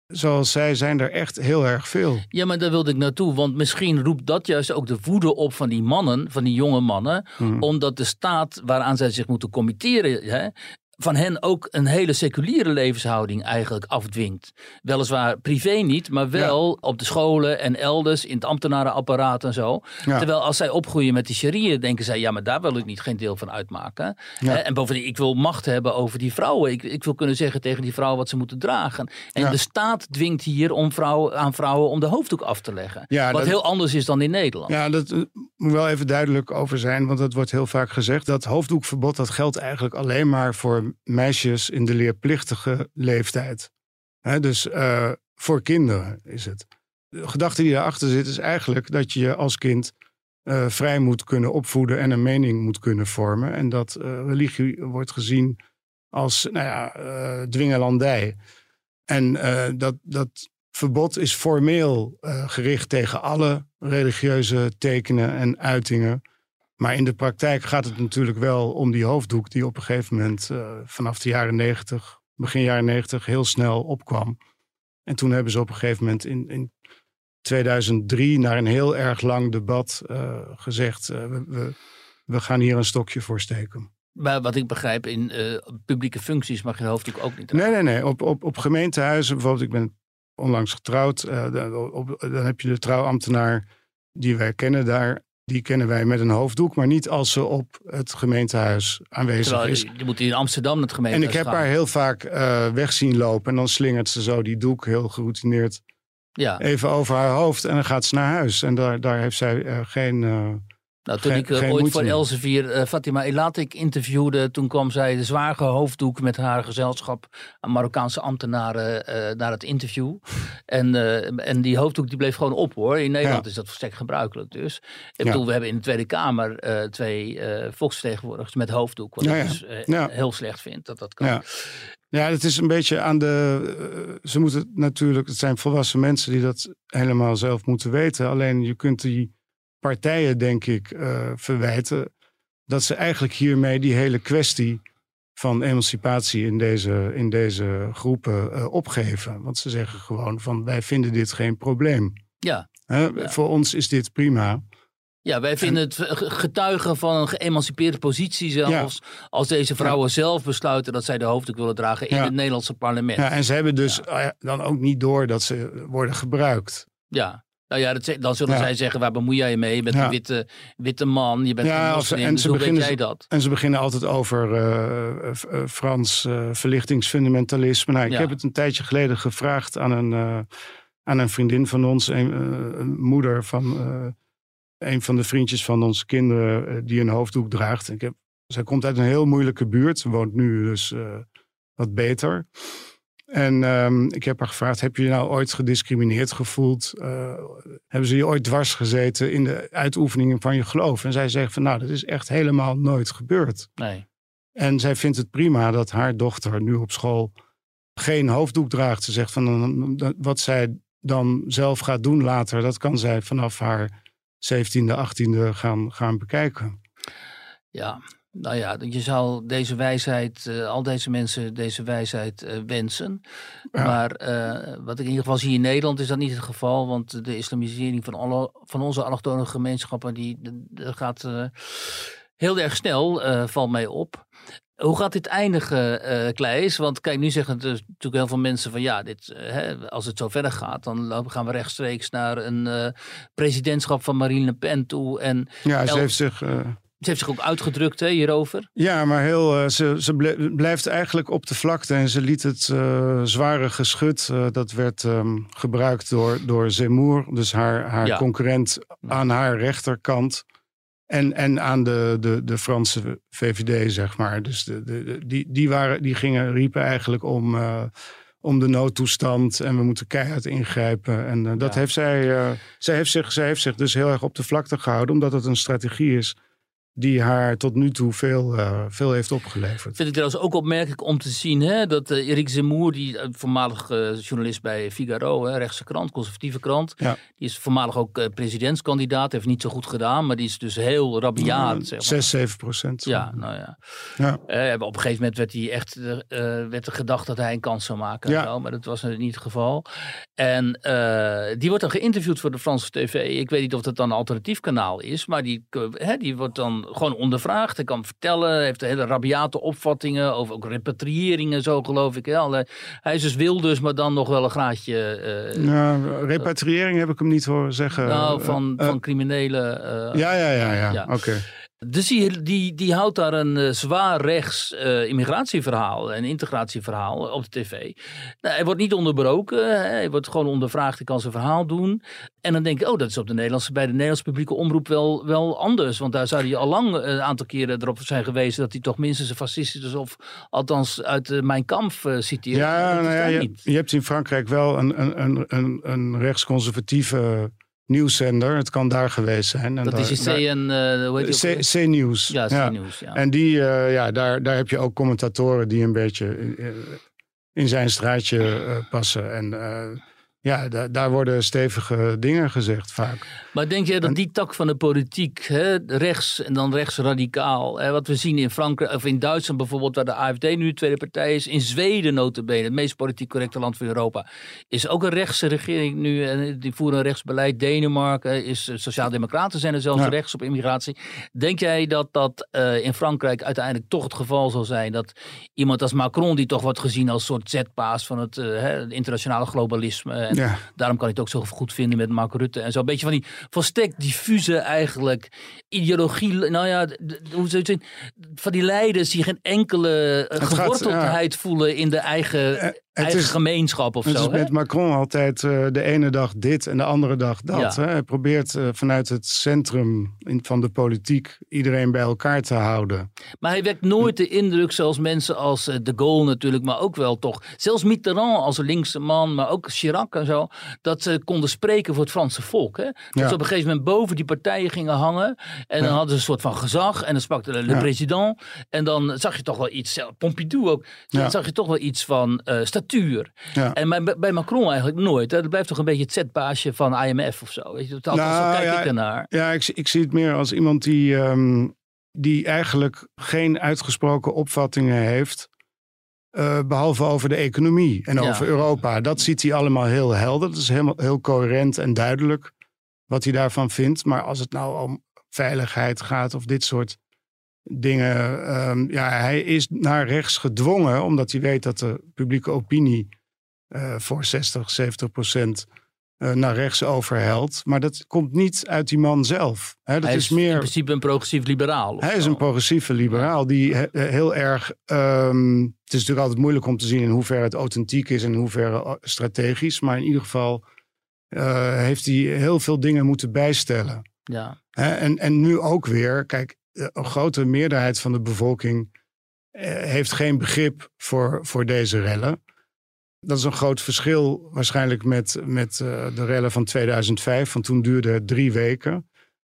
zoals zij zijn er echt heel erg veel. Ja, maar daar wilde ik naartoe. Want misschien roept dat juist ook de woede op van die mannen, van die jonge mannen. Hmm. Omdat de staat waaraan zij zich moeten committeren, hè, van hen ook een hele seculiere levenshouding eigenlijk afdwingt. Weliswaar privé niet, maar wel op de scholen en elders in het ambtenarenapparaat en zo. Ja. Terwijl als zij opgroeien met die sharia, denken zij, ja, maar daar wil ik niet geen deel van uitmaken. Ja. En bovendien, ik wil macht hebben over die vrouwen. Ik, ik wil kunnen zeggen tegen die vrouwen wat ze moeten dragen. En de staat dwingt hier om vrouwen, aan vrouwen om de hoofddoek af te leggen. Wat dat- heel anders is dan in Nederland. Ja, dat eh, moet wel even duidelijk over zijn, want dat wordt heel vaak gezegd. Dat hoofddoekverbod dat geldt eigenlijk alleen maar voor meisjes in de leerplichtige leeftijd. Dus eh, voor kinderen is het. De gedachte die daarachter zit is eigenlijk dat je je als kind eh, vrij moet kunnen opvoeden en een mening moet kunnen vormen. En dat eh, religie wordt gezien als nou ja, dwingelandij. En dat, dat verbod is formeel gericht tegen alle religieuze tekenen en uitingen. Maar in de praktijk gaat het natuurlijk wel om die hoofddoek die op een gegeven moment vanaf de jaren negentig, begin jaren negentig, heel snel opkwam. En toen hebben ze op een gegeven moment in, in 2003 naar een heel erg lang debat uh, gezegd: uh, we, we, we, gaan hier een stokje voor steken. Maar wat ik begrijp, in publieke functies mag je hoofddoek ook niet. Nee, nee, nee. Op, op, op gemeentehuizen, bijvoorbeeld, ik ben onlangs getrouwd. Dan, op, dan heb je de trouwambtenaar die wij kennen daar. Die kennen wij met een hoofddoek, maar niet als ze op het gemeentehuis aanwezig Terwijl, is. Je moet in Amsterdam het gemeentehuis En ik heb gaan. haar heel vaak weg zien lopen en dan slingert ze zo die doek heel geroutineerd ja. even over haar hoofd en dan gaat ze naar huis. En daar, daar heeft zij uh, geen. Uh, nou, toen ik uh, ooit voor Elsevier uh, Fatima Elatik interviewde, toen kwam zij de zware hoofddoek met haar gezelschap aan Marokkaanse ambtenaren uh, naar het interview. En, en die hoofddoek die bleef gewoon op hoor. In Nederland Ja. is dat volstrekt gebruikelijk dus. Ik Ja. bedoel, we hebben in de Tweede Kamer twee volksvertegenwoordigers met hoofddoek. Wat Ja, ik dus heel slecht vind dat dat kan. Ja. Ja, het is een beetje aan de. eh, ze moeten natuurlijk. Het zijn volwassen mensen die dat helemaal zelf moeten weten. Alleen je kunt die partijen, denk ik, eh, verwijten. dat ze eigenlijk hiermee die hele kwestie van emancipatie in deze, in deze groepen eh, opgeven. Want ze zeggen gewoon van wij vinden dit geen probleem. Ja. Hè, Ja. Voor ons is dit prima. Ja, wij vinden het getuigen van een geëmancipeerde positie zelfs. Als deze vrouwen zelf besluiten dat zij de hoofddoek willen dragen in Ja. het Nederlandse parlement. Ja, Ja. en ze hebben dus eh, dan ook niet door dat ze worden gebruikt. Nou ja, dat, dan zullen Ja. zij zeggen, waar bemoei jij je mee? Je bent Ja. een witte, witte man, je bent Ja, een moslim, en dus ze hoe weet beginnen jij dat? En ze beginnen altijd over eh, eh, eh, Frans verlichtingsfundamentalisme. Nou, ik Ja. heb het een tijdje geleden gevraagd aan een, aan een vriendin van ons, een, een moeder van een van de vriendjes van onze kinderen, die een hoofddoek draagt. Ik heb, zij komt uit een heel moeilijke buurt. Woont nu dus wat beter. En ehm, ik heb haar gevraagd: heb je je nou ooit gediscrimineerd gevoeld? Eh, hebben ze je ooit dwars gezeten in de uitoefeningen van je geloof? En zij zegt van nou, dat is echt helemaal nooit gebeurd. Nee. En zij vindt het prima dat haar dochter nu op school geen hoofddoek draagt. Ze zegt van wat zij dan zelf gaat doen later, dat kan zij vanaf haar 17e, 18e gaan, gaan bekijken. Ja, nou ja, je zou deze wijsheid, eh, al deze mensen deze wijsheid eh, wensen. Ja. Maar eh, wat ik in ieder geval zie in Nederland is dat niet het geval. Want de islamisering van, alle, van onze allochtone gemeenschappen, die, gaat heel erg snel, valt mij op. Hoe gaat dit eindigen, eh Kleis? Want kijk, nu zeggen dus natuurlijk heel veel mensen van ja, dit, hè, als het zo verder gaat, dan gaan we rechtstreeks naar een presidentschap van Marine Le Pen toe. En Ja, ze heeft zich. Ze heeft zich ook uitgedrukt hè, hierover. Ja, maar heel, eh, ze, ze blijft eigenlijk op de vlakte en ze liet het eh, zware geschut, eh, dat werd ehm, gebruikt door, door Zemmour, dus haar, haar Ja. concurrent aan haar rechterkant. En, en aan de, de, de Franse VVD, zeg maar. Dus de, de, die, die, waren, die gingen, riepen eigenlijk om, om de noodtoestand en we moeten keihard ingrijpen. En dat Ja. heeft zij, zij, heeft zich, zij heeft zich dus heel erg op de vlakte gehouden, omdat het een strategie is die haar tot nu toe veel, eh, veel heeft opgeleverd. Vind ik trouwens ook opmerkelijk om te zien hè, dat eh, Erik Zemmour, die eh, voormalig journalist bij Figaro, hè, rechtse krant, conservatieve krant, Ja. die is voormalig ook presidentskandidaat, heeft niet zo goed gedaan, maar die is dus heel rabiaat. zeg maar. 6, 7 procent. Ja, nou ja. Ja. Op een gegeven moment werd, hij echt, werd er gedacht dat hij een kans zou maken. Ja. maar dat was niet het geval. En die wordt dan geïnterviewd voor de Franse tv. Ik weet niet of dat dan een alternatief kanaal is. Maar die, hè, die wordt dan gewoon ondervraagd. Hij kan vertellen. Hij heeft hele rabiate opvattingen over ook repatriëringen zo geloof ik. hè. Hij is dus Wilders, maar dan nog wel een graadje... Ja, repatriëring heb ik hem niet horen zeggen. nou, van, eh, van criminelen. eh, ja, ja, ja, ja. ja. Oké. Dus die, die, die houdt daar een uh, zwaar rechts uh, immigratieverhaal en integratieverhaal op de tv. Nou, hij wordt niet onderbroken, hij wordt gewoon ondervraagd, hij kan zijn verhaal doen. En dan denk ik, oh, dat is op de Nederlandse, bij de Nederlandse publieke omroep wel, wel anders. Want daar zou hij al lang een aantal keren erop zijn geweest dat hij toch minstens een fascist is of althans uit uh, Mijn Kamp citeert. Ja, nou ja je, je, hebt in Frankrijk wel een, een, een, een rechtsconservatieve nieuwszender. Het kan daar geweest zijn. En dat is CN, uh, hoe heet C-nieuws. Ja, C-nieuws, ja. En die, uh, ja, daar, daar heb je ook commentatoren die een beetje in, in zijn straatje uh, passen. En ja, da daar worden stevige dingen gezegd vaak. Maar denk jij dat die tak van de politiek, hè, rechts en dan rechtsradicaal, hè, wat we zien in Frankrijk of in Duitsland bijvoorbeeld, waar de AFD nu de tweede partij is, in Zweden notabene, het meest politiek correcte land van Europa, is ook een rechtse regering nu en die voeren een rechtsbeleid. Denemarken is eh, sociaaldemocraten zijn er zelfs rechts op immigratie. Denk jij dat dat uh, in Frankrijk uiteindelijk toch het geval zal zijn dat iemand als Macron, die toch wordt gezien als soort zetpaas van het, uh, internationale globalisme, ja. Daarom kan ik het ook zo goed vinden met Mark Rutte en zo. Een beetje van die volstrekt diffuse eigenlijk ideologie. Nou ja, hoe zou je het Van die leiders die geen enkele geworteldheid voelen in de eigen eh, eigen is, gemeenschap of het zo. Het is met Macron altijd uh, de ene dag dit en de andere dag dat. Hè? Hij probeert uh, vanuit het centrum in, van de politiek iedereen bij elkaar te houden. Maar hij wekt nooit de indruk, zoals mensen als uh, de Gaulle natuurlijk, maar ook wel toch. Zelfs Mitterrand als linkse man, maar ook Chirac en zo, dat ze konden spreken voor het Franse volk. Hè? Dat ja. Op een gegeven moment boven die partijen gingen hangen en dan hadden ze een soort van gezag en dan sprak de, de president en dan zag je toch wel iets, Pompidou ook, dan zag je toch wel iets van statuur. Ja. En bij, bij, Macron eigenlijk nooit. Dat blijft toch een beetje het zetbaasje van IMF of zo. Weet je? Dat, nou, zo kijk ja, ik ernaar. Ja, ik, ik zie het meer als iemand die, um, die eigenlijk geen uitgesproken opvattingen heeft. Uh, behalve over de economie en over Europa. Dat ziet hij allemaal heel helder. Dat is helemaal, heel coherent en duidelijk wat hij daarvan vindt. Maar als het nou om veiligheid gaat of dit soort dingen. Um, ja, hij is naar rechts gedwongen, omdat hij weet dat de publieke opinie uh, voor 60, 70 procent uh, naar rechts overhelt. Maar dat komt niet uit die man zelf. He, dat hij is, meer, in principe een progressief liberaal. Hij is een progressieve liberaal die he, heel erg. Um, het is natuurlijk altijd moeilijk om te zien in hoeverre het authentiek is en in hoeverre strategisch. Maar in ieder geval uh, heeft hij heel veel dingen moeten bijstellen. Ja. en, en nu ook weer, kijk, een grote meerderheid van de bevolking eh, heeft geen begrip voor, voor deze rellen. Dat is een groot verschil waarschijnlijk met, met de rellen van 2005. Want toen duurde het drie weken.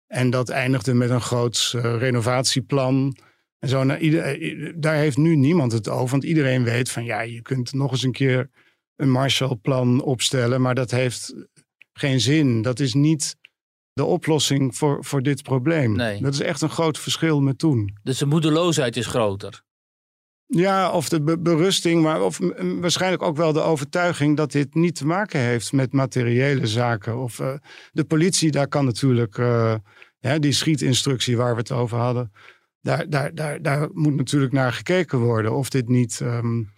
En dat eindigde met een groot renovatieplan. En zo, nou, ieder, daar heeft nu niemand het over. Want iedereen weet van ja, je kunt nog eens een keer een Marshallplan opstellen. Maar dat heeft geen zin. Dat is niet de oplossing voor, voor dit probleem. Nee. Dat is echt een groot verschil met toen. Dus de moedeloosheid is groter. Ja, of de berusting, maar of waarschijnlijk ook wel de overtuiging dat dit niet te maken heeft met materiële zaken. Of uh, de politie, daar kan natuurlijk, uh, ja, die schietinstructie waar we het over hadden, daar, daar, daar, daar moet natuurlijk naar gekeken worden of dit niet, um,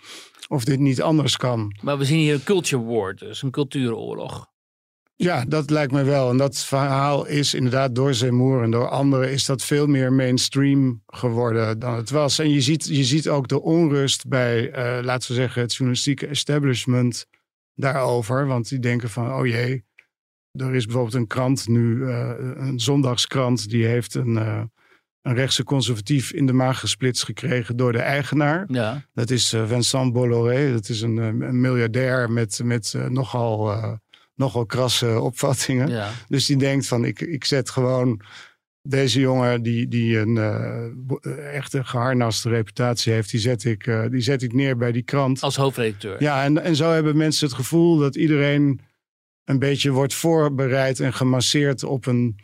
of dit niet anders kan. Maar we zien hier een culture war, dus een cultuuroorlog. Ja, dat lijkt me wel. En dat verhaal is inderdaad door Zemmour en door anderen... is dat veel meer mainstream geworden dan het was. En je ziet, je ziet ook de onrust bij, uh, laten we zeggen... het journalistieke establishment daarover. Want die denken van, oh jee... er is bijvoorbeeld een krant nu, uh, een zondagskrant... die heeft een, uh, een rechtse conservatief in de maag gesplitst gekregen... door de eigenaar. Ja. Dat is Vincent Bolloré. Dat is een, een miljardair met, met nogal nogal krasse opvattingen. Ja. Dus die denkt van ik, ik zet gewoon deze jongen die, die een uh, echte geharnaste reputatie heeft, die zet, ik, uh, die zet ik neer bij die krant. Als hoofdredacteur. Ja, en, en zo hebben mensen het gevoel dat iedereen een beetje wordt voorbereid en gemasseerd op een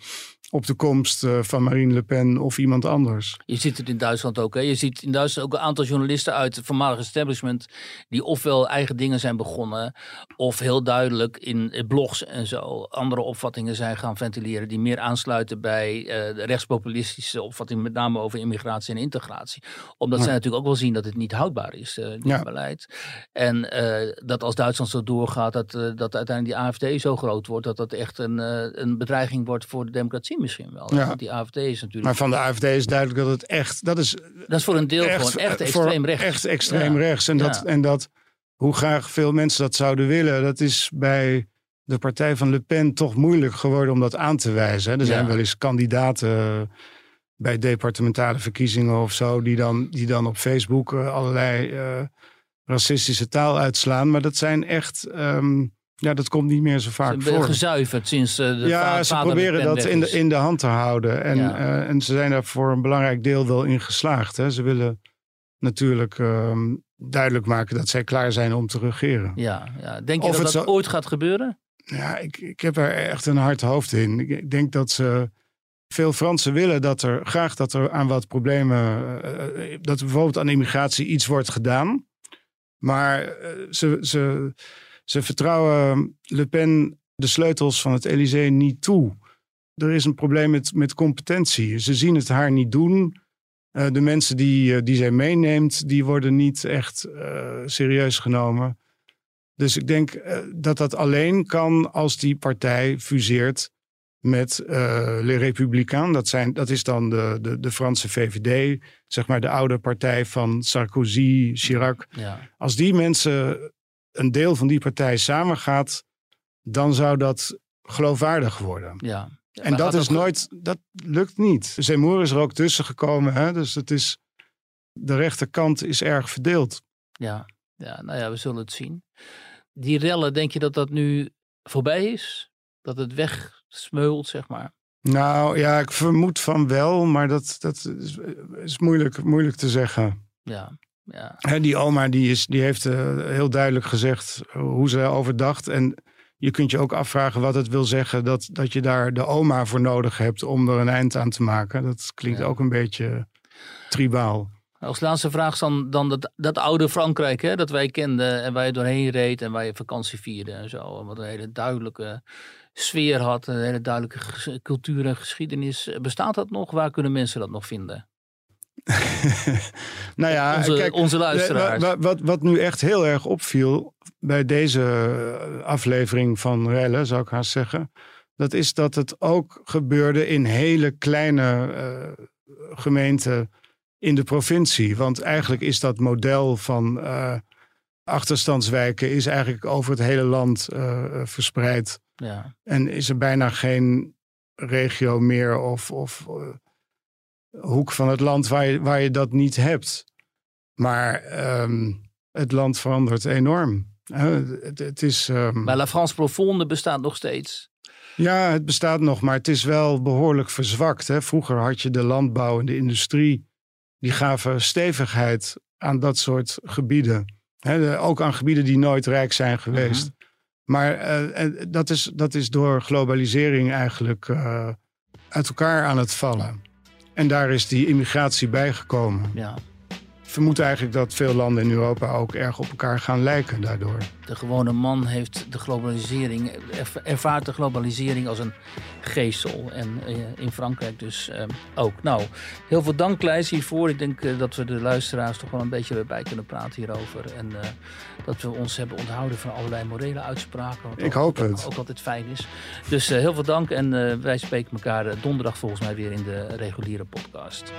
op de komst eh, van Marine Le Pen of iemand anders. Je ziet het in Duitsland ook. Hè? Je ziet in Duitsland ook een aantal journalisten uit het voormalige establishment... die ofwel eigen dingen zijn begonnen... of heel duidelijk in blogs en zo andere opvattingen zijn gaan ventileren... die meer aansluiten bij uh, de rechtspopulistische opvattingen... met name over immigratie en integratie. Omdat ja. zij natuurlijk ook wel zien dat het niet houdbaar is, uh, dit ja. beleid. En dat als Duitsland zo doorgaat... Dat, dat uiteindelijk die AFD zo groot wordt... dat dat echt een, een bedreiging wordt voor de democratie misschien wel. Ja. Want die AFD is natuurlijk... Maar van de AFD is duidelijk dat het echt... Dat is dat is voor een deel echt, gewoon echt extreem rechts. Echt extreem Ja. rechts. En, dat, en dat, hoe graag veel mensen dat zouden willen, dat is bij de partij van Le Pen toch moeilijk geworden om dat aan te wijzen. Er zijn wel eens kandidaten bij departementale verkiezingen of zo, die dan, die dan op Facebook eh, allerlei eh, racistische taal uitslaan. Maar dat zijn echt, ehm, ja, dat komt niet meer zo vaak Ze voor. gezuiverd sinds eh, de Ja, ze proberen dat in de, in de hand te houden. En, Ja. eh, en ze zijn daar voor een belangrijk deel wel in geslaagd. Hè. Ze willen natuurlijk ehm, duidelijk maken dat zij klaar zijn om te regeren. Ja, ja. Denk je Of dat het dat zo- ooit gaat gebeuren? Ja, ik, ik heb er echt een hard hoofd in. Ik, denk dat ze. Veel Fransen willen dat er graag dat er aan wat problemen. eh, dat er bijvoorbeeld aan immigratie iets wordt gedaan. Maar ze, ze, ze vertrouwen Le Pen de sleutels van het Elysée niet toe. Er is een probleem met, met competentie. Ze zien het haar niet doen. Eh, de mensen die, eh, die zij meeneemt, die worden niet echt eh, serieus genomen. Dus ik denk dat dat alleen kan als die partij fuseert met Les Républicains. Dat, zijn, dat is dan de, de, de Franse VVD, zeg maar de oude partij van Sarkozy, Chirac. Ja. Als die mensen, een deel van die partij samengaat, dan zou dat geloofwaardig worden. ja. En dat is nooit, dat lukt niet. Zemmour is er ook tussen gekomen, hè? dus het is, de rechterkant is erg verdeeld. Ja. ja, nou ja, we zullen het zien. Die rellen, denk je dat dat nu voorbij is? Dat het wegsmeult, zeg maar? Nou ja, ik vermoed van wel, maar dat, dat is, is moeilijk, moeilijk te zeggen. Ja, ja. Hè, die oma die is, die heeft eh, heel duidelijk gezegd hoe ze overdacht. En je kunt je ook afvragen wat het wil zeggen dat, dat je daar de oma voor nodig hebt om er een eind aan te maken. Dat klinkt Ja. ook een beetje tribaal. Als laatste vraag is dan, dan dat, dat oude Frankrijk, hè, dat wij kenden en waar je doorheen reed en waar je vakantie vierde en zo. En wat een hele duidelijke sfeer had, een hele duidelijke cultuur en geschiedenis. Bestaat dat nog? Waar kunnen mensen dat nog vinden? nou ja, onze, kijk, onze luisteraars. wa- wat, wat nu echt heel erg opviel bij deze eh, aflevering van Rellen, zou ik haast zeggen. Dat is dat het ook gebeurde in hele kleine eh, gemeenten in de provincie. Want eigenlijk is dat model van eh, achterstandswijken is eigenlijk over het hele land verspreid. ja. En is er bijna geen regio meer of, of hoek van het land waar je, waar je dat niet hebt. Maar ehm, het land verandert enorm. Het, het is, ehm, Maar La France Profonde bestaat nog steeds. ja, het bestaat nog, maar het is wel behoorlijk verzwakt. Hè. Vroeger had je de landbouw en de industrie. Die gaven stevigheid aan dat soort gebieden. Hè, de- ook aan gebieden die nooit rijk zijn geweest. Maar eh, en dat, is, dat is door globalisering eigenlijk eh, uit elkaar aan het vallen. En daar is die immigratie bijgekomen. Ja. Ik vermoed eigenlijk dat veel landen in Europa ook erg op elkaar gaan lijken daardoor. De gewone man heeft de globalisering, erv- ervaart de globalisering als een geestel. En eh, in Frankrijk dus eh, ook. Nou, heel veel dank Kleis hiervoor. Ik denk eh, dat we de luisteraars toch wel een beetje bij kunnen praten hierover. En dat we ons hebben onthouden van allerlei morele uitspraken. Wat Ik ook- hoop het. Ook altijd fijn is. Dus heel veel dank en wij spreken elkaar donderdag volgens mij weer in de reguliere podcast.